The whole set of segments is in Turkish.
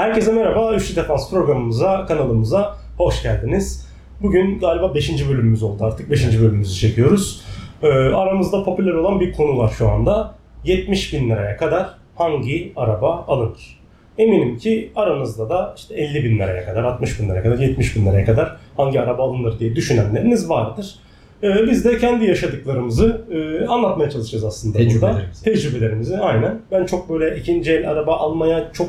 Herkese merhaba. Üçlü Defans programımıza, kanalımıza hoş geldiniz. Bugün galiba 5. bölümümüz oldu artık. 5. bölümümüzü çekiyoruz. Ee, aramızda popüler olan bir konu var şu anda. 70 bin liraya kadar hangi araba alınır? Eminim ki aranızda da işte 50 bin liraya kadar, 60 bin liraya kadar, 70 bin liraya kadar hangi araba alınır diye düşünenleriniz vardır. Ee, biz de kendi yaşadıklarımızı e, anlatmaya çalışacağız aslında burada. Tecrübelerimizi. Aynen. Ben çok böyle ikinci el araba almaya çok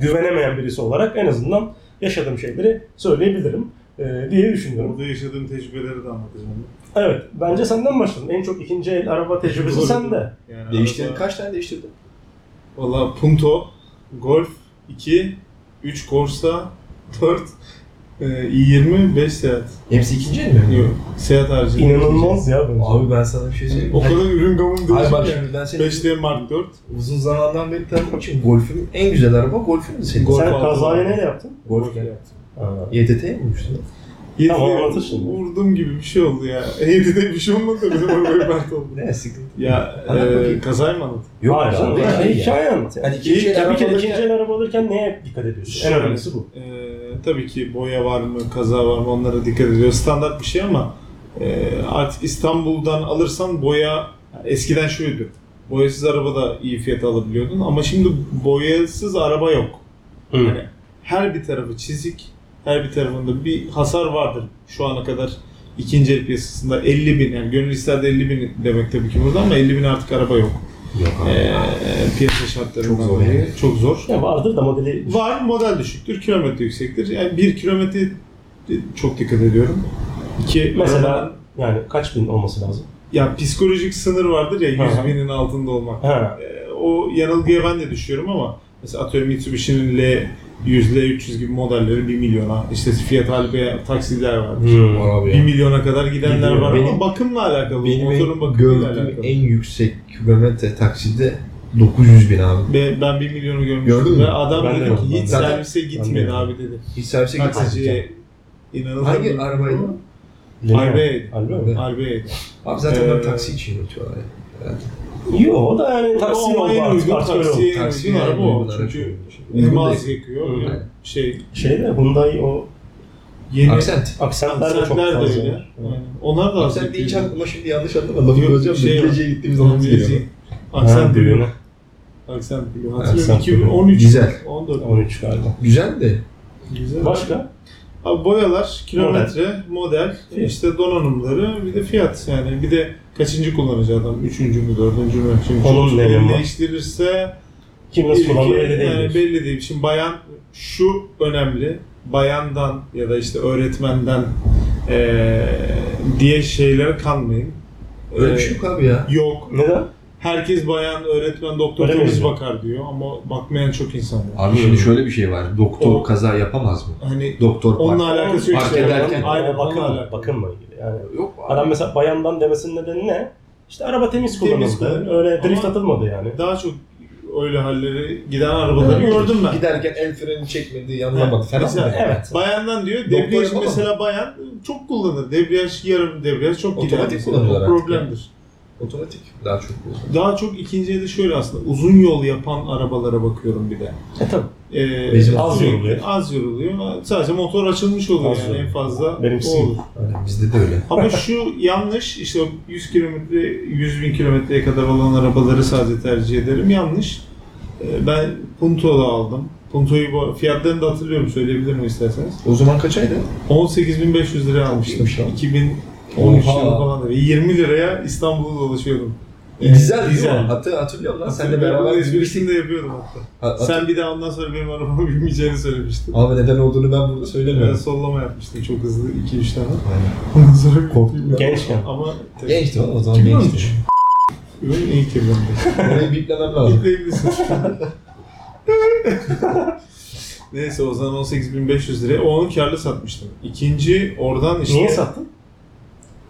güvenemeyen birisi olarak en azından yaşadığım şeyleri söyleyebilirim e, diye düşünüyorum. Burada yaşadığım tecrübeleri de anlatacağım. Evet, bence senden başlayalım. En çok ikinci el araba tecrübesi Doğru. sende. Yani Değiştirdin. araba- Kaç tane değiştirdin? Valla Punto, Golf 2, 3 Corsa, 4 e, i20, 5 Seat. Hepsi ikinci el mi? Yok, Seat harici. İnanılmaz ya bence. Abi ben sana bir şey söyleyeyim. O kadar ürün gamım Hayır değişik bak yani. şimdi ben seni 5D Mark 4. uzun zamandan beri tanıdığım için Golf'üm en güzel araba Golf'üm senin. Golf Sen kazayı neyle yaptın? Golf yaptım. Ha. YTT'ye mi vurmuştun? Tamam, Yedi- anlatır şimdi. Vurdum gibi bir şey oldu ya. 7'de bir şey olmadı da benim arabaya bert oldu. Ne sıkıntı. Ya e, kazayı mı anladın? Yok Hayır, canım, ya. hikaye anlat yani. Hani ikinci el bir araba kere alırken- ikinci el araba alırken neye dikkat ediyorsun? En önemlisi bu. Ee, tabii ki boya var mı, kaza var mı onlara dikkat ediyor. Standart bir şey ama e, artık İstanbul'dan alırsan boya eskiden şuydu. Boyasız araba da iyi fiyata alabiliyordun ama şimdi boyasız araba yok. Hı. Yani her bir tarafı çizik, her bir tarafında bir hasar vardır. Şu ana kadar ikinci el piyasasında 50 bin yani gönül isterdi 50 bin demek tabii ki burada ama 50 bin artık araba yok. Yok Ee, piyasa şartlarından Çok zor dolayı yani. çok zor. Ya vardır da modeli Var, model düşüktür, kilometre yüksektir. Yani bir kilometre çok dikkat ediyorum. İki, Mesela yani kaç bin olması lazım? ya psikolojik sınır vardır ya 100 Hı hı. binin altında olmak. Ha. Ee, o yanılgıya ben de düşüyorum ama mesela atıyorum Mitsubishi'nin L 100, L300 gibi modelleri 1 milyona, işte Fiat Alpea taksiler. Hmm. Var abi 1 ya. milyona kadar gidenler Gidiyor. var Benim- ama bakımla alakalı, Benim motorun en, bakımıyla gördüğüm alakalı. en yüksek kilometre takside 900 bin abi. Ve ben 1 milyonu görmüştüm Gördün mü? ve adam Ben de dedi ki hiç de. servise gitmedi abi dedi. Hiç servise gitmedi. İnanılmaz. Hangi arabaydı? Mi? Arbe'ydi. Abi zaten Ee, ben taksi için üretiyorlar ya. Herhalde. Yo o da yani taksi Taksi oldu artık, artık öyle oldu. taksiye uygun araba o. Çünkü değil. yakıyor, Hı. hem şey Şeyde Hyundai o yeni Aksent. aksentler de çok de fazla. öyle. var. Aynen. Onlar da Aksent yakıyor. aklıma şimdi yanlış anlama. Lafı Yok, böleceğim şey de var. geceye gittiğimiz zaman geliyor. Aksent biliyor. Aksent biliyor. Hatırlıyorum Aksent 2013, Güzel. 14. 13 galiba. Güzel de Güzel. Başka? Abi boyalar, kilometre, model, Fiyat. işte donanımları, bir de fiyat. Yani bir de kaçıncı kullanıcı adam? Üçüncü mü, dördüncü mü? Şimdi Onun çocuk ne el önemi var? değiştirirse Kim nasıl kullandığı belli değil. Yani belli değil. Şimdi bayan şu önemli. Bayandan ya da işte öğretmenden eee diye şeylere kanmayın. öyle bir Ee, şey yok abi ya. Yok. Neden? Herkes bayan, öğretmen, doktor Öyle mi diyor? bakar diyor ama bakmayan çok insan var. Abi şimdi şöyle bir şey var. Doktor O- kaza yapamaz mı? Hani Doktor onunla park. alakası yok. Fark işte. ederken- Aynen onunla alakalı. bakımla ilgili. Yani Yok abi. adam mesela bayandan demesinin nedeni ne? İşte araba temiz kullanıldı. Temiz kullanıldı. Öyle drift Ama- atılmadı yani. Daha çok öyle halleri giden arabaları Evet. gördüm ben. Giderken el freni çekmedi, yanına Evet. bak falan Mesela- mı? Evet. Bayandan diyor, debriyaj mesela bayan çok kullanır. Debriyaj yarım debriyaj çok gider. Otomatik mesela. kullanıyorlar O artık problemdir. Otomatik daha çok kullanıyor. Daha çok ikinciye de şöyle aslında uzun yol yapan arabalara bakıyorum bir de. E tabii. Ee, Bizim az yoruluyor. Az yoruluyor. Sadece motor açılmış oluyor Az yani yoruluyor. en fazla Benimkisi o olur. Aynen bizde de öyle. Ama şu yanlış işte o 100 kilometre 100 bin kilometreye kadar olan arabaları sadece tercih ederim. Yanlış. Ee, ben Punto'da aldım. Punto'yu bu fiyatlarını da hatırlıyorum söyleyebilirim isterseniz. O zaman kaç aydı? 18.500 liraya almıştım. İyiymiş lan. 2013 Oha. yılı falan. 20 liraya İstanbul'da dolaşıyordum. Ee, Güzel değil mi? Hatır, hatırlıyorum lan. Sen de beraber gitmiştik. esprisini de yapıyordum hatta. Ha- hat- Sen bir daha ondan sonra benim arabama binmeyeceğini söylemiştin. Abi neden olduğunu ben burada Ben söylemiyorum. sollama yapmıştım çok hızlı 2-3 tane. Aynen. Ondan sonra Korktum. Gençken. Ama Gençti oğlum o zaman 2013. gençti. Benim iyi kirlendi. Orayı biplemem lazım. Yükleyebilirsin. Neyse o zaman 18.500 liraya o onu karlı satmıştım. İkinci oradan işte Niye sattın?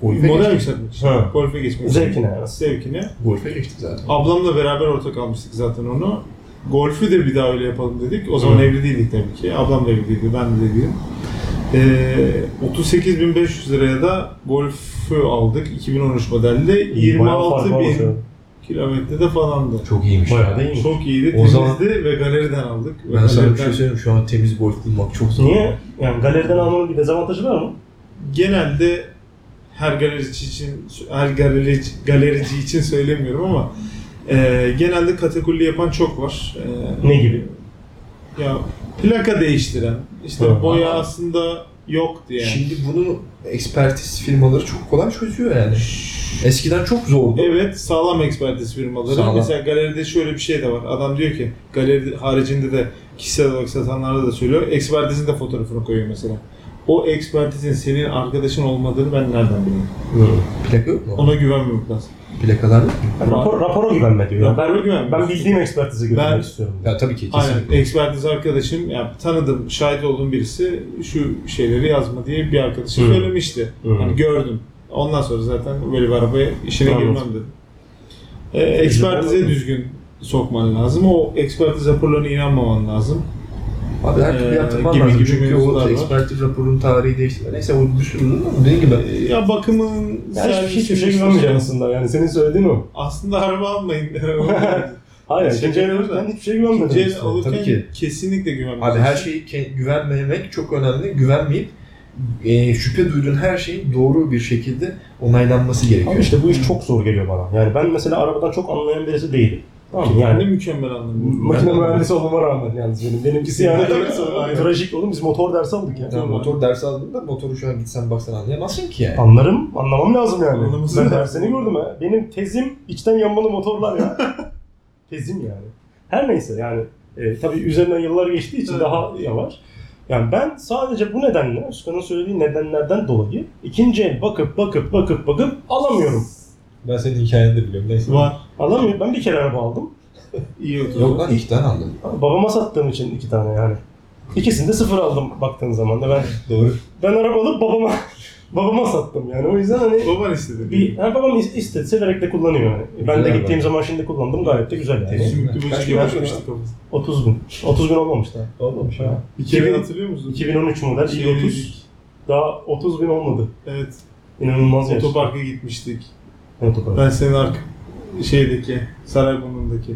Golf'e model yükseltmek için. Ha. Golf'e geçmek için. Zevkine yani. Zevkine. Golf'e geçtik zaten. Ablamla beraber ortak almıştık zaten onu. Golf'ü de bir daha öyle yapalım dedik. O zaman Hı. evli değildik tabii ki. Ablam da evli değildi, ben de değilim. Ee, 38.500 liraya da Golf'ü aldık. 2013 modelde Bayağı fark var 26.000 şu an. kilometrede falandı. Çok iyiymiş. Bayağı ya. da iyiymiş. Çok iyiydi, O temizdi zaman- ve galeriden aldık. Ve Ben sana bir galeriden- şey söyleyeyim şu an temiz golf bulmak çok zor. Niye? Yani galeriden almanın bir dezavantajı var mı? genelde her galerici için her galerici, galerici için söylemiyorum ama e, genelde katakulli yapan çok var. E, Ne gibi? ya plaka değiştiren, işte Hı. boya aslında yoktu yani. Şimdi bunu ekspertiz firmaları çok kolay çözüyor yani. Eskiden çok zordu. Evet, sağlam ekspertiz firmaları. Sağlam. Mesela galeride şöyle bir şey de var. Adam diyor ki, galeri haricinde de kişisel olarak satanlarda da söylüyor. Ekspertizin de fotoğrafını koyuyor mesela. O ekspertizin senin arkadaşın olmadığını ben nereden bileyim? Plaka yok mu? Ona güvenmemek lazım. Plakalar yok mu? Rapor, rapora güvenme diyor. Rapora ben, güvenme. ben bildiğim ekspertize güvenmek Ben- istiyorum. Ya tabii ki Aynen. kesinlikle. Ekspertiz arkadaşım, yani tanıdım, şahit olduğum birisi şu şeyleri yazma diye bir arkadaşı Hı. söylemişti. Hı. Hani gördüm. Ondan sonra zaten böyle bir arabaya işine Anladım. girmem dedim. E, ekspertize düzgün sokman lazım. O ekspertiz raporlarına inanmaman lazım. Abi her türlü Ee, yaptırman gibi lazım. gibi Çünkü o var. ekspertiz raporunun tarihi değişti. Neyse o bir sürü ama dediğim gibi E, Ya bakımın Yani hiçbir, hiçbir şey servisinin- güvenmeyeceksin aslında. Yani senin söylediğin o. Aslında araba almayın. Hayır, Şey ikinci el alırken hiçbir şey güvenmedim. İkinci el alırken tabii ki. kesinlikle güvenmeyeceksin. Abi her şeyi ke- güvenmemek çok önemli. Güvenmeyip e, şüphe duyduğun her şeyin doğru bir şekilde onaylanması gerekiyor. Ama işte bu iş çok zor geliyor bana. Yani ben mesela arabadan çok anlayan birisi değilim. Tamam yani Yani mükemmel anlamıyorum. makine Ben- mühendisi olmama rağmen yalnız benim. Benimkisi yani trajik oğlum biz motor dersi aldık ya. Yani motor dersi aldığında motoru şu an gitsen baksan anlayamazsın ki yani. Anlarım, anlamam lazım yani. Anlaması ben dersini gördüm ha. Benim tezim içten yanmalı motorlar ya. tezim yani. Her neyse yani e, tabii üzerinden yıllar geçtiği için Evet. daha yavaş. Yani ben sadece bu nedenle, Özkan'ın söylediği nedenlerden dolayı ikinci el bakıp bakıp bakıp bakıp alamıyorum. Ben senin hikayeni de biliyorum. Neyse. Var. Alamıyorum. Ben bir kere araba aldım. İyi oturdu. Yok lan iki tane aldım. Babama sattığım için iki tane yani. İkisini de sıfır aldım baktığın zaman da ben. Doğru. Ben araba alıp babama babama sattım yani. O yüzden hani Baban istedi. bir yani babam is- istedi severek de kullanıyor yani. Ben de Güzel gittiğim bak. zaman şimdi kullandım gayet de güzel yani. Sümüklü böcek kafası. 30 bin. 30 bin olmamış daha. Olmamış Ha. 2000 2000 hatırlıyor musun? 2013 model Şey 30. dedik. Daha 30 bin olmadı. Evet. İnanılmaz. Otoparka gitmiştik. Otopark? Ben senin arka şeydeki Sarayburnu'ndaki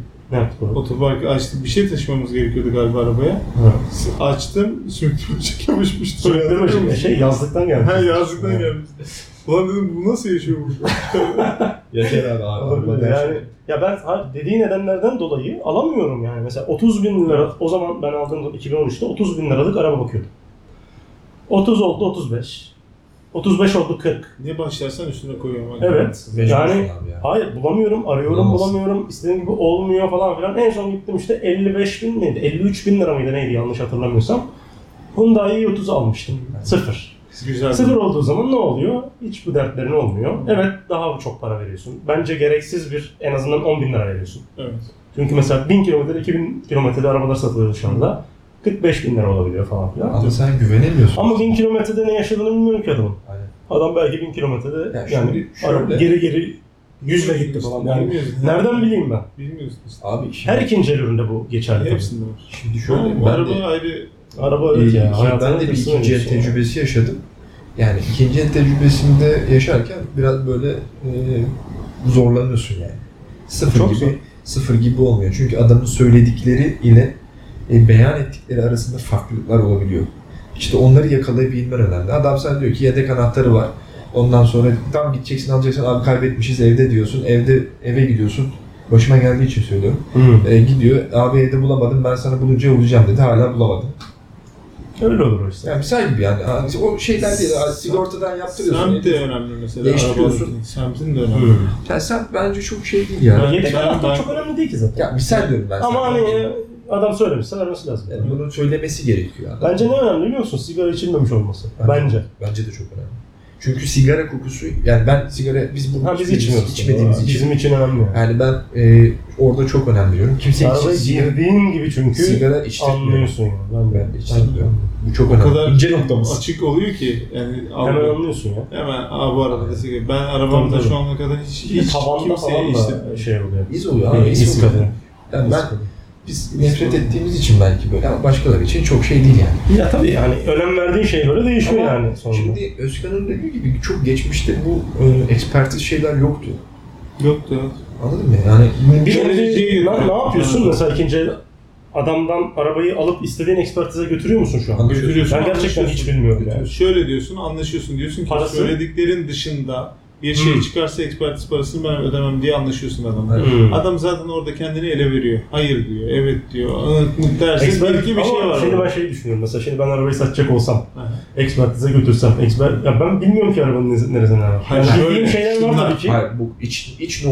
orada? otoparkı açtım. Bir şey taşımamız gerekiyordu galiba arabaya. Ha. Açtım. Sümüklü böcek yapışmıştı. Böyle musun? şey yazlıktan gelmiş. Ha yazlıktan Ha. gelmişti. Ulan dedim bu nasıl yaşıyor burada? Yaşar abi. Olabilir. Yani ya ben dediği nedenlerden dolayı alamıyorum yani. Mesela 30 bin lira o zaman ben aldığım 2013'te 30 bin liralık araba bakıyordum. 30 oldu 35. 35 oldu 40. ne başlarsan üstüne koyuyorum. Evet. Mecbursun Yani abi ya. hayır bulamıyorum, arıyorum Bulamazsın. bulamıyorum, istediğim gibi olmuyor falan filan. En son gittim işte 55 bin miydi? 53 bin lira mıydı neydi yanlış hatırlamıyorsam. Hyundai i30 almıştım. Sıfır. Güzel. Sıfır olduğu zaman ne oluyor? Hiç bu dertlerin olmuyor. Evet daha çok para veriyorsun. Bence gereksiz bir en azından 10 bin lira veriyorsun. Evet. Çünkü mesela 1000 kilometre, 2000 kilometrede arabalar satılıyor dışarıda. 45 bin lira olabiliyor falan filan. Ama sen güvenemiyorsun. Ama 1000 kilometrede ne yaşadığını bilmiyorum ki adamın. Aynen. Adam belki 1000 kilometrede Ya yani şimdi şöyle- araba geri geri yüzle gitti falan. Yani Bilmiyoruz. nereden bileyim ben? Bilmiyorsun işte. Abi şimdi, Her ikinci el üründe bu geçerli. Hepsinde var. şimdi şöyle Bu ben araba de, ayrı Araba evet ya. hayatının ben de bir ikinci el şey. tecrübesi yaşadım. Yani ikinci el tecrübesinde yaşarken biraz böyle e, zorlanıyorsun yani. Sıfır Çok gibi zor. sıfır gibi olmuyor. Çünkü adamın söyledikleri ile e, beyan ettikleri arasında farklılıklar olabiliyor. İşte onları yakalayabilmen önemli. Adam sen diyor ki yedek anahtarı var. Ondan sonra tam gideceksin alacaksın abi kaybetmişiz evde diyorsun. Evde eve gidiyorsun. Başıma geldiği için söylüyorum. Hı. E, gidiyor abi evde bulamadım ben sana bulunca bulacağım dedi. Hala bulamadım. Öyle olur işte. Yani misal gibi yani. O şeyler değil. Sigortadan yaptırıyorsun. Semt de önemli mesela. Değiştiriyorsun. Semtin de önemli. Hı. Yani sen bence çok şey değil ya. Ya yedek Ben- anahtar ben- çok önemli değil ki zaten. Ya misal diyorum ben Ama sana. hani adam söylemişse vermesi lazım. Yani bunu söylemesi gerekiyor. adam. Bence ne önemli biliyor musun? Sigara içilmemiş olması. Bence. Bence de çok önemli. Çünkü sigara kokusu, yani ben sigara, biz bunu Ha biz içmiyoruz. içmediğimiz için. Bizim için önemli. Yani. Yani ben e, orada çok önem veriyorum. Kimse girdiğin gibi çünkü sigara anlıyorsun yani. Ben de. Ben de içtirmiyorum. Bu çok O önemli. kadar İnce noktamız. açık oluyor ki yani Hemen anlıyorsun ya. Hemen aa bu arabada sigara. Ben arabamda Tabii, şu ana kadar hiç, Bir hiç tavanda kimseye da şey oluyor. İz oluyor abi. iz. Yani İz ben, kadın. Biz nefret ettiğimiz için belki böyle ama başkaları için çok şey değil yani. Ya tabii yani önem verdiğin şeye göre değişiyor Ama yani sonunda. Şimdi Özkan'ın dediği gibi çok geçmişte bu e, ekspertiz şeyler yoktu. Yoktu. Anladın mı? Yani Bir önce şey- ne, ne yapıyorsun mesela ikinci adamdan arabayı alıp istediğin ekspertize götürüyor musun şu an? Götürüyorsun. Ben gerçekten hiç bilmiyorum yani. Şöyle diyorsun, anlaşıyorsun. Diyorsun ki Parası? söylediklerin dışında bir şey Hmm. çıkarsa ekspertiz parasını ben ödemem diye anlaşıyorsun adamla. Hmm. Adam zaten orada kendini ele veriyor. Hayır diyor, evet diyor. mı dersin Expert, belki bir şey var. Şimdi ben şey düşünüyorum. Mesela şimdi ben arabayı satacak olsam, ekspertize götürsem, expert, ya ben bilmiyorum ki arabanın nez- neresinde ne var. Hayır, Yani şöyle, bildiğim şeyler var tabii ki. hayır, bu iç, iç İç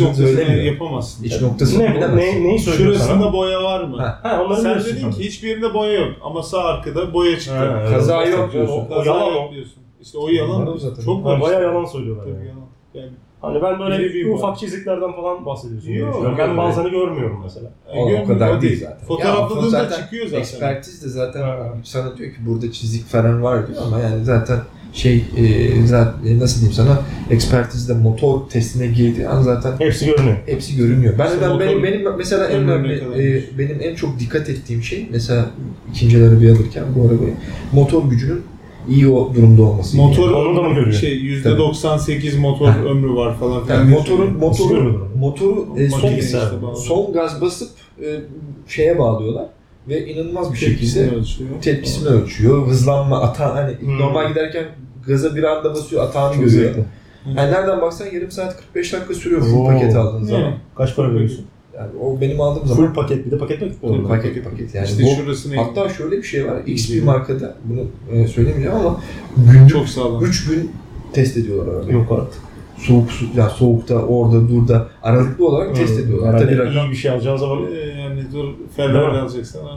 noktasını yapamazsın. İç noktasını Ne, bilemezsin. ne, neyi söylüyor Şurasında sana? boya var mı? Ha. Ha, Sen dedin ki hiçbir yerinde boya yok ama sağ arkada boya çıktı. Ha. Kaza yok diyorsun. O, o yalan yok o. diyorsun. İşte o yalan. Zaten. Çok var. bayağı işte. yalan söylüyorlar Tabii yani. yalan. Yani Hani ben böyle Biri bir ufak çiziklerden falan bahsediyorsun. Yok, düşünüyorum. ben bazılarını görmüyorum mesela. O, o görmüyor, kadar o değil zaten. Fotoğrafladığında zaten çıkıyor zaten. Ekspertiz de zaten Ha. sana diyor ki burada çizik falan var diyor ama yani zaten şey e, zaten nasıl diyeyim sana ekspertizde motor testine girdiği an zaten Hepsi görünüyor. hepsi görünüyor. Ben, İşte ben benim, benim mesela en önemli e, benim en çok dikkat ettiğim şey mesela ikinci arabayı alırken bu arabayı motor gücünün iyi o durumda olması. Motor Onu da mı görüyor? Şey %98 motor Ha. ömrü var falan filan. yani motorun motoru motoru e, son, işte son gaz basıp e, şeye bağlıyorlar ve inanılmaz bir Tepkisini şekilde ölçüyor. tepkisini ölçüyor. Hızlanma, ata hani Hmm. normal giderken gaza bir anda basıyor, atağını Çok görüyor. zevkli. Yani nereden baksan yarım saat 45 dakika sürüyor full Oo. paket aldığın Yani. zaman. Kaç para veriyorsun? Yani o benim aldığım zaman Full paket bir de paket mi full paket paket. Yani işte bu şurasını hatta şöyle bir şey var. X bir markada bunu e, söylemeyeceğim ama günlük çok sağlam. 3 gün test ediyorlar arabayı. Yok artık. Soğuk su, yani soğukta, orada, burada aralıklı olarak test ediyorlar. Herhalde Tabii rakam iyi bir şey alacağın zaman Ee, yani dur Ferrari ha.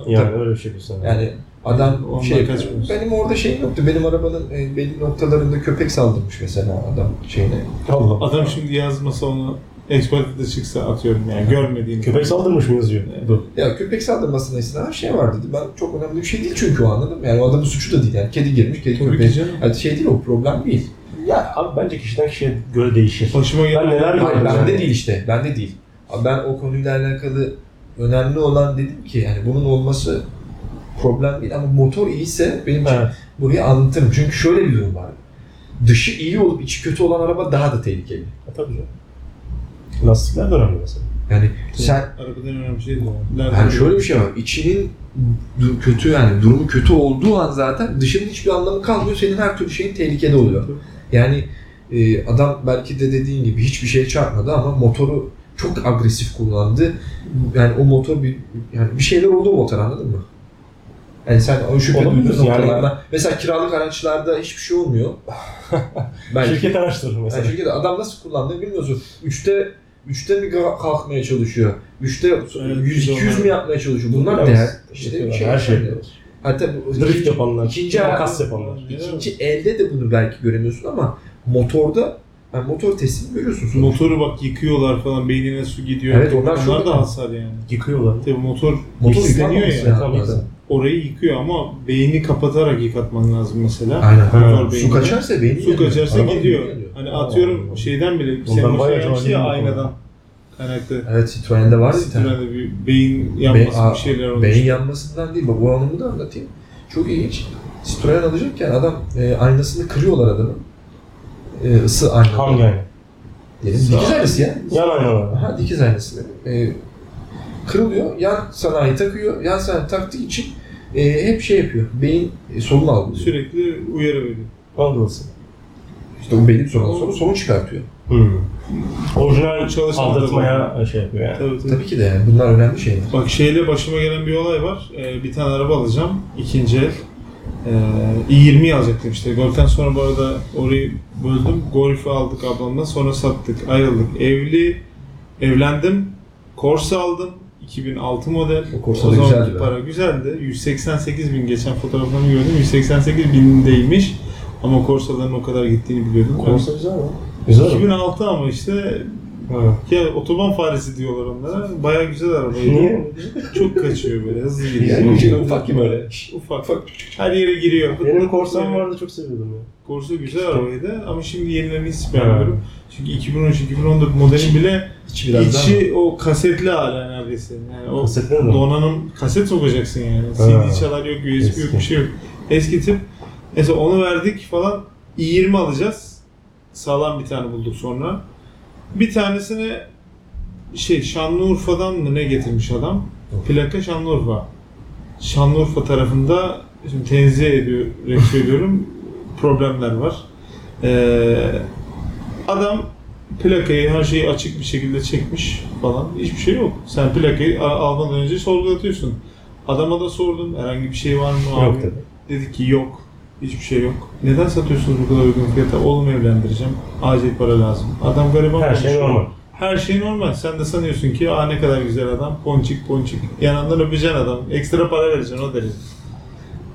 yani öyle bir şey diyorsun. Yani adam Ondan şey kaçmıyorsun. benim orada şeyim yoktu. Benim arabanın e, belli noktalarında köpek saldırmış mesela adam şeyine. Allah. Adam şimdi yazmasa onu Expert'e de çıksa atıyorum yani görmediğini. Köpek saldırmış mı yazıyor? Evet. Dur. Ya köpek saldırmasına istinaden şey var dedi. Ben çok önemli bir şey değil çünkü o anladım. Yani o adamın suçu da değil. Yani kedi girmiş, kedi Tabii köpeği. Yani şey değil o problem değil. Ya abi bence kişiden kişiye göre değişir. Başıma gelen Ben neler Hayır, bende yani. değil işte. Bende değil. Ama Ben o konuyla alakalı önemli olan dedim ki yani bunun olması problem değil ama motor iyiyse benim için Evet. burayı anlatırım. Çünkü şöyle bir durum var. Dışı iyi olup içi kötü olan araba daha da tehlikeli. E, tabii canım. Lastikler de önemli mesela. Yani sen Arabadan önemli şey de o. Nerede yani şöyle bir şey var. İçinin kötü yani durumu kötü olduğu an zaten dışının hiçbir anlamı kalmıyor. Senin her türlü şeyin tehlikede oluyor. Yani e, adam belki de dediğin gibi hiçbir şey çarpmadı ama motoru çok agresif kullandı. Yani o motor bir yani bir şeyler oldu o motor anladın mı? Yani sen o şüphe duyduğun yani. noktalarda mesela kiralık araçlarda hiçbir şey olmuyor. belki. Şirket araştırır Yani mesela. şirket adam nasıl kullandığını bilmiyorsun. Üçte üçte mi kalkmaya çalışıyor? Üçte Evet, 100 200 mi yapmaya çalışıyor? Bunlar Evet. değer. İşte şey her şey. Hatta bu Drift ikinci, yapanlar, ikinci makas yapanlar. ikinci elde de bunu belki göremiyorsun ama motorda yani motor testini görüyorsun sonuçta. Motoru bak yıkıyorlar falan beynine su gidiyor. Evet, onlar çok da hasar yani. Yıkıyorlar. Tabii motor Motor isteniyor ya. lazım. Orayı yıkıyor ama beyni kapatarak yıkatman lazım mesela. Aynen. Motor Su beynini. kaçarsa beyni Su kaçarsa Arabanın gidiyor. beyni yanıyor. Hani Allah atıyorum Allah. şeyden bile Ondan senin bayağı yapmıştı ya bir aynadan kaynaklı. Evet Citroen'de var bir tane. Citroen'de bir beyin Beyin, yanması aa, bir şeyler olmuş. beyin yanmasından değil. Bak bu anımı da anlatayım. Çok ilginç. Citroen alacakken adam e, aynasını kırıyorlar adamın. E, ısı aynası. Hangi ayna? Dikiz aynası ya. Yan aynalar. Aha dikiz aynası. E, kırılıyor. Yan sanayi takıyor. Yan sanayi taktığı için e, hep şey yapıyor. Beyin e, solunu algılıyor. Sürekli uyarı veriyor. Anladın İşte o bir sonra sonra sorun çıkartıyor. Hmm. Orijinal Çalışan aldatmaya şey yapıyor yani. Tabii, tabii. Tabii ki de yani bunlar önemli şeyler. Bak şeyle başıma gelen bir olay var. Ee, bir tane araba alacağım. ikinci el. Ee, i20'yi alacaktım işte. Golf'ten sonra bu arada orayı böldüm. Golf'ü aldık ablamla. Sonra sattık. Ayrıldık. Evli. Evlendim. Corsa aldım. 2006 model. O Corsa zamanki güzeldi be. para güzeldi. 188 bin geçen fotoğraflarını gördüm. 188 bindeymiş. Ama Corsa'ların o kadar gittiğini biliyordum. Corsa güzel mi? Güzel mi? 2006 ama işte Ha. ya otoban faresi diyorlar onlara. Bayağı güzel arabaydı. Niye? Çok kaçıyor böyle hızlı gidiyor. Yani Şey, ufak ufak gibi öyle. Ufak ufak. Her yere giriyor. Benim Corsa'm vardı çok seviyordum ya. Corsa güzel arabaydı ama şimdi yenilerini hiç beğenmiyorum. Çünkü 2013-2014 modelin bile İçi biraz daha içi o kasetli hala neredeyse. Yani o Kasetler mi? donanım kaset sokacaksın yani. Ha. CD çalar yok, USB yok Eski. bir şey yok. Eski tip. Mesela onu verdik falan. i20 alacağız. Sağlam bir tane bulduk sonra. Bir tanesini şey Şanlıurfa'dan mı ne getirmiş adam? Plaka Şanlıurfa. Şanlıurfa tarafında şimdi tenzih ediyor, ediyorum problemler var. Ee, adam plakayı her şeyi açık bir şekilde çekmiş falan. Hiçbir şey yok. Sen plakayı almadan önce sorgulatıyorsun. Adama da sordum herhangi bir şey var mı abi? Yok dedi. Dedi ki yok. Hiçbir şey yok. Neden satıyorsunuz bu kadar uygun fiyata? Oğlum evlendireceğim. Acil para lazım. Adam gariban Her şey normal. Her şey normal. Sen de sanıyorsun ki aa ne kadar güzel adam. Ponçik ponçik. Yanından öpeceksin adam. Ekstra para vereceksin o derece.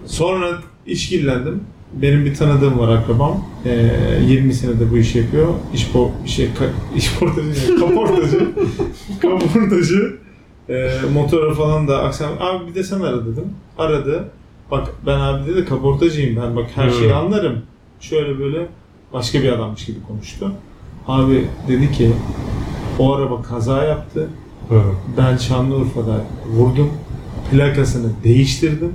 Sonra işkillendim. Benim bir tanıdığım var akrabam. Ee, 20 senedir bu işi yapıyor. İş po şey ka- iş portacı değil, kaportacı. kaportacı. Ee, motora falan da aksam abi bir de sen ara dedim. Aradı. Bak ben abi dedi kaportacıyım ben bak her şeyi anlarım. Şöyle böyle başka bir adammış gibi konuştu. Abi dedi ki o araba kaza yaptı. Ben Şanlıurfa'da vurdum. Plakasını değiştirdim.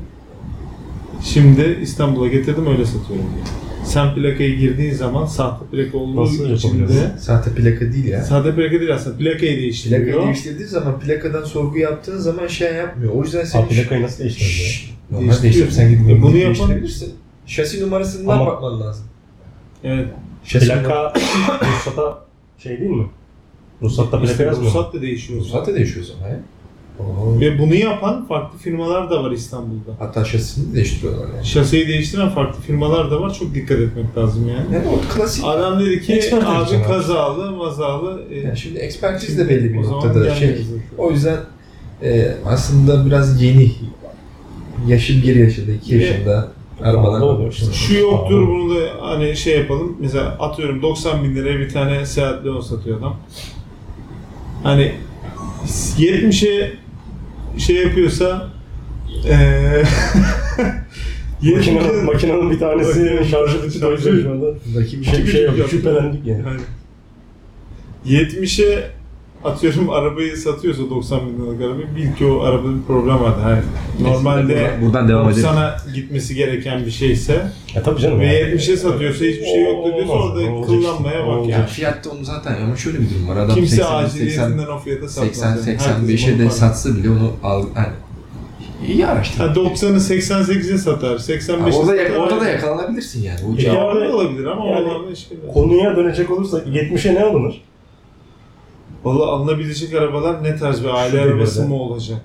Şimdi İstanbul'a getirdim öyle satıyorum diye. Sen plakayı girdiğin zaman sahte plaka olduğu Nasıl için de? Sahte plaka değil ya. sahte plaka değil aslında plakayı değiştiriyor. Plakayı değiştirdiğin zaman plakadan sorgu yaptığın zaman şey yapmıyor. O yüzden senin Abi plakayı nasıl değiştirdin? Şşş, Normal değiştirip sen gidip E, bunu yapan- değiştirebilirsin. Şasi numarasından Ama- bakman lazım. Evet. Şasi numara- Plaka ruhsata şey değil mi? Ruhsatta plaka İşte yazmıyor. ruhsat da değişiyor. Ruhsat da değişiyor o zaman ya. Oo. Ve bunu yapan farklı firmalar da var İstanbul'da. Hatta şasisini de değiştiriyorlar yani. Şaseyi değiştiren farklı firmalar da var. Çok dikkat etmek lazım yani. Yani o klasik. Adam dedi ki Expert abi edeceğim abi." kazalı mazalı. e, Yani şimdi ekspertiz de belli bir noktada şey. O yüzden e, aslında biraz yeni. Yaşım bir yaşında, iki yaşında arabalar işte. Şu yoktur bunu da hani şey yapalım. Mesela atıyorum 90 bin liraya bir tane Seat Leon satıyor adam. Hani 70'e şey yapıyorsa eee Makinenin, makinenin bir tanesi şarjı bitti. tanesi- O yüzden şu anda bir şey, bir şey yok. Şüphelendik yani. Yani 70'e atıyorum arabayı satıyorsa 90 bin liralık arabayı bil ki o arabada bir problem var. Yani normalde Buradan- devam edelim. 90'a gitmesi gereken bir şeyse Ya tabii canım. ve yani. 70'e satıyorsa hiçbir şey yok diyorsa orada kullanmaya bak yani. fiyatta onu zaten ama şöyle bir durum var. Adam Kimse 80, 80, aciliyetinden o fiyata satmaz. 80 yani. 85'e Herkes de bunu satsa bile onu al hani iyi araştır. Ha, 90'ı 88'e satar, Ha, 85'e orada, satar. orada da yakalanabilirsin yani. O. Cevabı Yani- olabilir ama yani-. Konuya dönecek olursak 70'e ne alınır? Valla alınabilecek arabalar ne tarz bir aile Şu arabası mı olacak?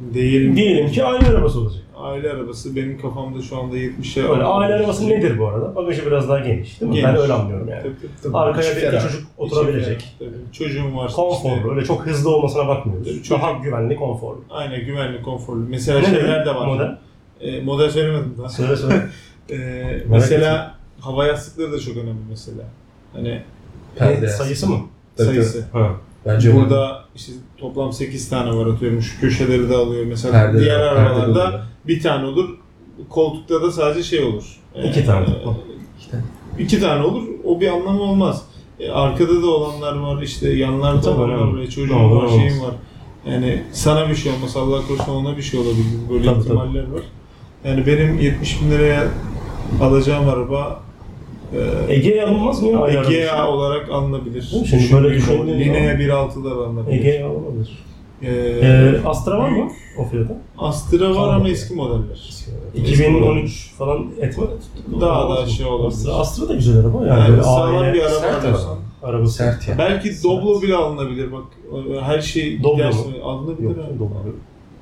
Değil mi? Diyelim ki aile arabası olacak. Aile arabası benim kafamda şu anda 70'e Böyle aile arabası nedir bu arada? Bagajı biraz daha geniş değil mi? Ben Geniş. öyle anlıyorum yani. Tabii, tabii. Arkaya bir ferah. çocuk oturabilecek. Tabii. Çocuğum var. Konforlu, işte. öyle çok hızlı olmasına bakmıyoruz. Tabii, çocuk- Daha güvenli, konforlu. Aynen güvenli, konforlu. Mesela Ne şeyler dedi? de var. Model. E, model söylemedim daha. Söyle söyle. E, mesela hava yastıkları da çok önemli mesela. Hani Perde Ne, sayısı mı? Tabii, sayısı. Ha. Bence Burada işte toplam 8 tane var atıyorum. Şu köşeleri de alıyor. Mesela Perde- diğer arabalarda bir tane olur. Koltukta da sadece şey olur. İki tane. İşte. İki tane olur. O bir anlamı olmaz. E, arkada da olanlar var. işte yanlarda Tabii, olanlar önemli. var. Çocuğun var, ne şeyin olmaz. var. Yani sana bir şey olmasa Allah korusun ona bir şey olabilir. Böyle Tabii, ihtimaller var. Yani benim 70 bin liraya alacağım araba e, Ege'ye alınmaz mı ya? Egea arabası? olarak alınabilir. Değil mi? Şimdi böyle Düşündüğüm düşündüğün Linea zaman- 1.6'lar alınabilir. Ege'ye alınabilir. Ee, Ee, Astra var mı o fiyata? Astra var ama eski modeller. 2013 falan etme. Daha da aşağı olabilir. Astra, Astra da güzel araba yani. Yani sağlam aile bir araba Sert araba. arabası. Sert ya. Belki Doblo bile alınabilir bak. Her şey Doblo mu? alınabilir. Yok, abi. Doblo.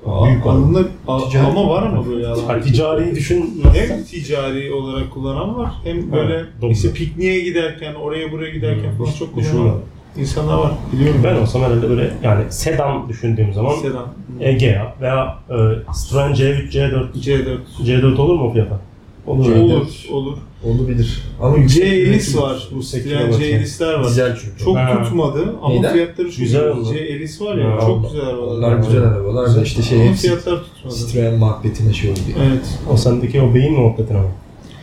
Aa, Büyük araba. alınır. A- Ticari- ama var ama böyle Yani ticari düşün. Hem ticari olarak kullanan var hem böyle Doblo. işte pikniğe giderken, oraya buraya giderken falan çok kullanan insanlar var. Biliyorum. Ben olsam herhalde böyle yani sedan düşündüğüm zaman Sedan. Egea veya e, Citroen C3, C4, C4. C4 olur mu o fiyata? Olur. C4. herhalde. Olur, olur. Olabilir. Ama C-Elis var. Bu kilometre. C-Elis'ler var. Dizel çünkü. Çok Ha. tutmadı ama Neyden? fiyatları çok Güzel güzel. oldu. C-Elis var ya Ha, çok güzel arabalar. Onlar güzel arabalar da işte şey Ama fiyatlar tutmadı. Citroen muhabbetine şey oldu yani. Evet. O sendeki o beyin muhabbetin ama.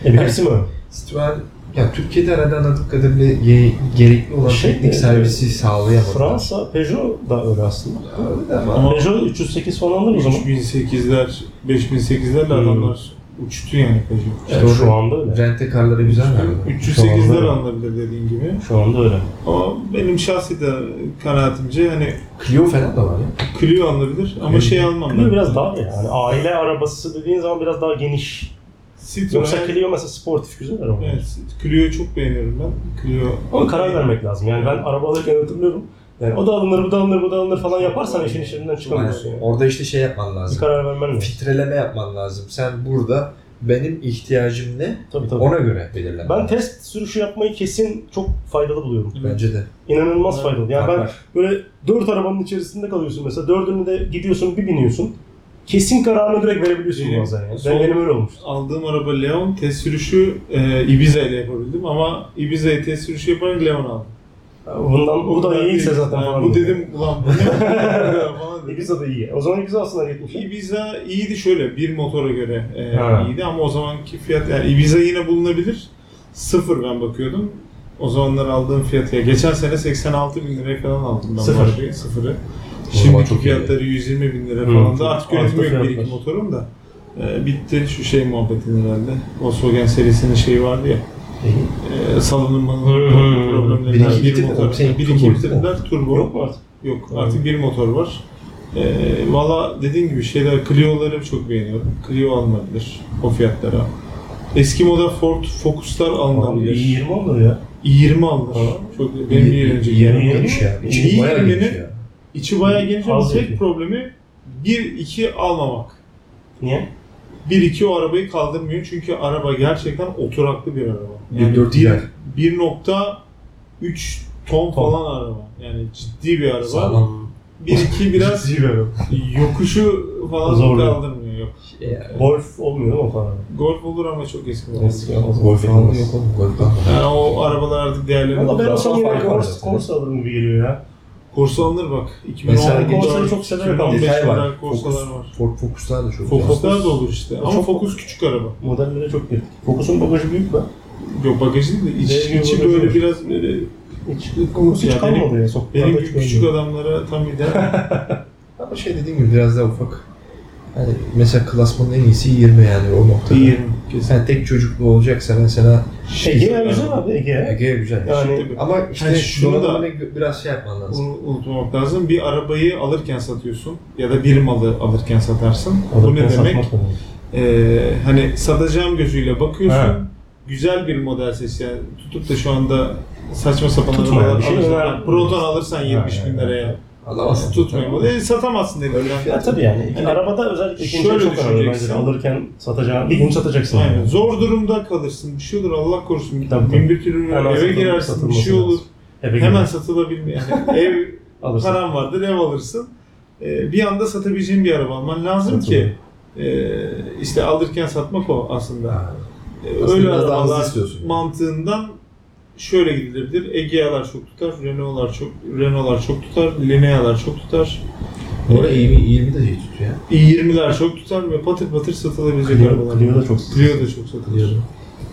E bir hepsi mi? Citroen ya Türkiye'de herhalde anladığım kadarıyla ye- gerekli olan Şey, teknik e, servisi sağlayamadılar. Fransa, Peugeot da öyle aslında. Öyle Ama Peugeot 308 falan alır o zaman. 3008'ler, 5008'lerle Hmm. adamlar uçtu yani Peugeot. Evet, Doğru. şu anda öyle. Rente karları güzel galiba. 308'ler alınabilir dediğin gibi. Şu anda öyle. Ama benim şahsi de kanaatimce hani Clio falan da var ya. Clio alınabilir ama şey almam Clio ben. biraz daha yani aile arabası dediğin zaman biraz daha geniş. Yoksa Citroen, Clio mesela sportif güzel araba. evet, Clio'yu çok beğeniyorum ben. Clio Ama karar vermek lazım. Yani ben araba alırken hatırlıyorum. Yani o da alınır, bu da alınır, bu da alınır falan yaparsan işin içinden çıkamıyorsun. Yani. Orada işte şey yapman Bir lazım. karar vermen lazım. Filtreleme yapman lazım. Sen burada benim ihtiyacım ne? Tabii tabii. Ona göre belirlemen Ben lazım. test sürüşü yapmayı kesin çok faydalı buluyorum. Bence de. İnanılmaz Evet, faydalı. Yani ben Var. böyle dört arabanın içerisinde kalıyorsun mesela. Dördünü de gidiyorsun bir biniyorsun. Kesin kararını direkt verebiliyorsun bazen yani. son- Ben, benim öyle olmuştu. aldığım araba Leon. Test sürüşü e, Ibiza ile yapabildim ama Ibiza'yı test sürüşü yaparak Leon aldım. Bundan bu da iyiyse zaten falan. Bu dedim ulan bu ne. Ibiza da iyi. O zaman Ibiza aslında 70. Ibiza iyiydi şöyle bir motora göre e, Ha. iyiydi ama o zamanki fiyat yani Ibiza yine bulunabilir. Sıfır ben bakıyordum. O zamanlar aldığım fiyat ya geçen sene 86 bin liraya falan aldım ben Sıfır. bu arabayı sıfırı. Şimdiki çok iyi. fiyatları 120 bin lira falan da artık yok bir iki motorum da. E, bitti şu şey muhabbetin herhalde. Volkswagen serisinin şeyi vardı ya. E, salınım Hı, hı, hı. problemleri. Bir iki bir bitirdi, motor. şey Bir turbo iki bitirdiler turbo. Yok mu artık? Yok artık bir motor var. Ee, Valla dediğin gibi şeyler Clio'ları çok beğeniyorum. Clio alınabilir o fiyatlara. Eski moda Ford Focus'lar Abi, alınabilir. iyi 20 olur ya. i20 alınır. Ha. Çok benim bir önce Yarı Yarı geniş ya. İçi bayağı geniş ya. İçi bayağı geniş ama tek problemi 1-2 almamak. Niye? 1-2 o arabayı kaldırmıyor çünkü araba gerçekten oturaklı bir araba. Yani 1.4 bir- ideal. 1.3 ton falan araba. Yani ciddi bir araba. Sağlam. 1-2 biraz Ciddi bir araba. yokuşu falan Zorluyor. kaldırmıyor. Yok. Ya, Golf olmuyor değil mi o kadar? Golf olur ama çok eski. Eski o zaman. Golf falan yok oğlum. Golf. Yani o arabalar artık değerleri Valla ben Corsa, zaten. Corsa alırım gibi geliyor ya. Corsa alınır bak. Mesela 2010 Corsa'yı çok severek aldım. 2015 Detay var. Corsa'lar Focus, var. Ford Focus'lar da çok Focus'lar güzel. da olur işte. Ama Çok- Focus küçük araba. Modellere çok girdik. Focus'un bagajı büyük be. Yok bagajı değil de iç, gibi içi bagajı böyle var. biraz böyle Hiç, Focus hiç Ya kalmadı ya. Sokaklarda benim küçük adamlara tam ideal. Ama şey dediğim gibi biraz daha ufak. Hani mesela klasmanın en iyisi 20 yani o noktada. İyi. Kesin. Sen tek çocuklu olacaksa mesela Ege ya güzel abi Ege. Ege güzel. Yani Ama işte Yani şunu da- gö- biraz şey yapman lazım. Bunu unutmamak lazım. Bir arabayı alırken satıyorsun ya da bir malı alırken satarsın. Bu alırken ne demek? Ee, hani satacağım gözüyle bakıyorsun. Ha. Güzel bir model seç yani tutup da şu anda saçma sapan arabalar bir şey alırsan, Proton alırsan 70 bin liraya. Alamazsın. Tutmuyor. E, satamazsın dedim. Öyle. Ya tabii yani. Hani arabada özellikle ikinci şöyle çok önemli bence. Alırken satacağın bir gün satacaksın. Aynen. yani. Zor durumda kalırsın. Bir şey olur Allah korusun. Tabii, Bin bir türlü eve satıl- girersin bir şey olur. lazım. Eve Hemen satılabilme. Yani ev alırsın. paran vardır ev alırsın. Ee, bir anda satabileceğin bir araba alman lazım ki e, işte alırken satmak o aslında. Ha. Ee, Aslında Öyle arabalar istiyorsun. mantığından şöyle gidilebilir. Egea'lar çok tutar, Renault'lar çok Renault'lar çok tutar, Linea'lar çok tutar. Bu arada 20, 20 de şey tutuyor ya. i20'ler çok tutar ve patır patır satılabilecek Clio, arabalar. Clio da çok Clio da çok satılır.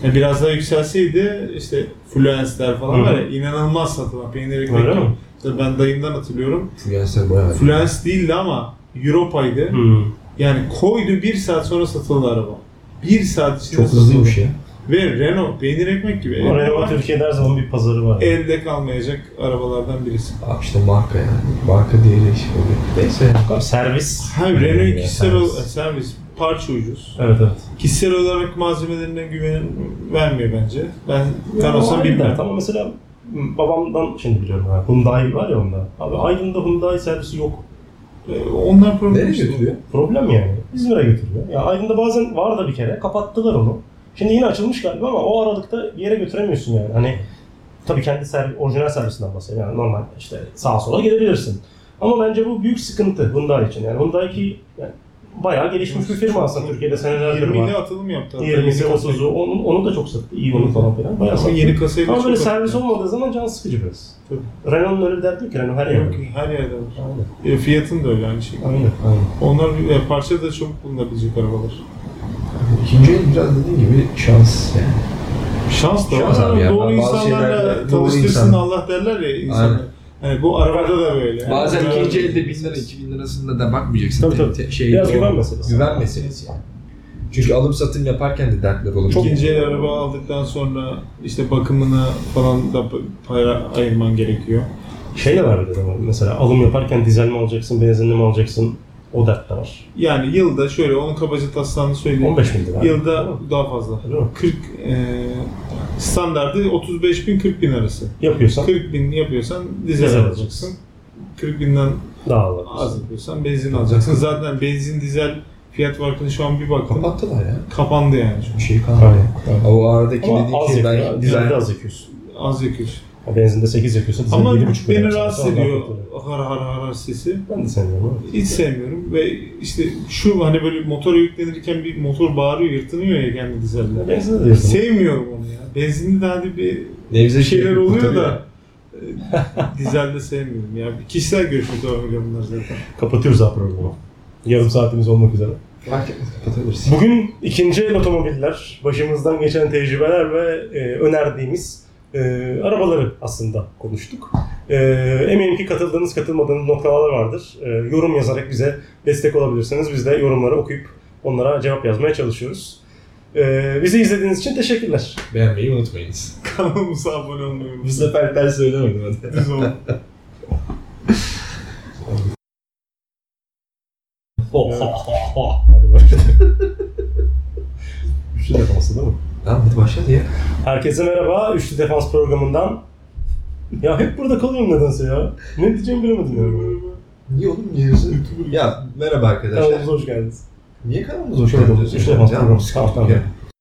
Yani biraz daha yükselseydi işte Fluence'ler falan Hı. var ya inanılmaz satılan peynir ekmek. Öyle mi? Tabii ben dayımdan hatırlıyorum. Fluence'ler bayağı. Fluence değildi ama Europa'ydı. Hmm. Yani koydu bir saat sonra satıldı araba. Bir saat içinde Çok hızlıymış ya. Ve Renault peynir ekmek gibi. Ama Renault var, Türkiye'de her zaman bir pazarı var. elde kalmayacak arabalardan birisi. Abi işte marka yani. Marka değeri şey oluyor. Neyse. Abi servis. Hayır Renault kişisel servis. ol- servis parça ucuz. Evet evet. Kişisel olarak malzemelerinden güven vermiyor bence. Ben ben olsam bilmem. Ama mesela babamdan şimdi biliyorum ha. Hyundai var ya onda. Abi Aydın'da Hyundai servisi yok. Ee, Onlar problem Nereye götürüyor? Problem yani. İzmir'e götürüyor. Ya Aydın'da bazen var da bir kere kapattılar onu. Şimdi yine açılmış galiba ama o aralıkta bir yere götüremiyorsun yani. Hani tabii kendi servis, orijinal servisinden bahsediyorum. Yani normal işte sağa sola gidebilirsin. Ama bence bu büyük sıkıntı Hyundai için. Yani Hyundai ki yani bayağı gelişmiş bir firma aslında Türkiye'de senelerdir 20 ile var. atılım yaptı. hatta. 20'si, Yeni kasayı. 30'u, onun, onu da çok sattı. İyi onu falan filan. Bayağı sattı. yeni kasayı Ama böyle servis olmadığı zaman can sıkıcı biraz. Tabii. Renault'un öyle bir derdi yok ki. Renault her yerde. Yok, her yerde var. Aynen. E, fiyatın da öyle aynı şey. Aynen. Aynen. Onlar e, parça da çok bulunabilecek arabalar. İkinci el biraz dediğin gibi şans yani. Şans da Şans var. abi ya. Doğru Bazı insanlarla şeylerde doğru tanıştırsın insan. Allah derler ya insanlar. Aynen. Hani bu arabada da böyle. Bazen Yani- ikinci elde 1000 lira 2000 lirasında da bakmayacaksın. Tabii, tabii. te- şey, Biraz o- güven meselesi. Güven meselesi yani. Çünkü alım satım yaparken de dertler olabiliyor. İkinci el araba aldıktan sonra işte bakımına falan da para ayırman gerekiyor. Şey de var bir de mesela alım yaparken dizel mi alacaksın, benzinli mi alacaksın? O dert de var. Yani yılda şöyle onun kabaca taslağını söyleyeyim. 15 bin lira. Yılda daha fazla. Değil mi? 40 e, standartı 35 bin 40 bin arası. Yapıyorsan 40 bin yapıyorsan dizel Dizel alacaksın. 40 binden daha alır. az yapıyorsan benzin alacaksın. Zaten benzin dizel fiyat farkını şu an bir baktım. Kapattılar ya. Kapandı yani. Bir şey kalmadı. Aynen. O aradaki Ama dediğim az şey yakıyor. ben, Dizelde ben az yakıyorsun. Az yakıyor. Ya Benzinde 8 yakıyorsa dizel Ama 7,5 beni rahatsız ediyor har har har har sesi. Ben de sevmiyorum. Hiç sevmiyorum ve işte şu hani böyle motora yüklenirken bir motor bağırıyor, yırtınıyor ya kendi dizelde. Benzinde de. Sevmiyorum onu ya. Benzinli de hadi bir Nevze bir şeyler şey oluyor da e, dizelde sevmiyorum ya. Kişisel görüşüm tabii bunlar zaten. Kapatıyoruz abi programı. Yarım saatimiz olmak üzere. Bugün ikinci el otomobiller, başımızdan geçen tecrübeler ve e, önerdiğimiz e, arabaları aslında konuştuk. E, eminim ki katıldığınız, katılmadığınız noktalar vardır. E, yorum yazarak bize destek olabilirsiniz. Biz de yorumları okuyup onlara cevap yazmaya çalışıyoruz. E, bizi izlediğiniz için teşekkürler. Beğenmeyi unutmayınız. Kanalımıza abone olmayı Bu sefer ters söylemedim hadi. unutmayın. Hadi başlayalım. Üçlü defansı değil mi? Tamam hadi başladı ya. Herkese merhaba. Üçlü Defans programından. Ya hep burada kalıyorum nedense ya. Ne diyeceğimi bilemedim ya. Niye oğlum yarısı? ya merhaba arkadaşlar. Kanalımıza hoş geldiniz. Niye kanalımıza hoş Şöyle geldiniz? olsun, işte, Canım, tamam.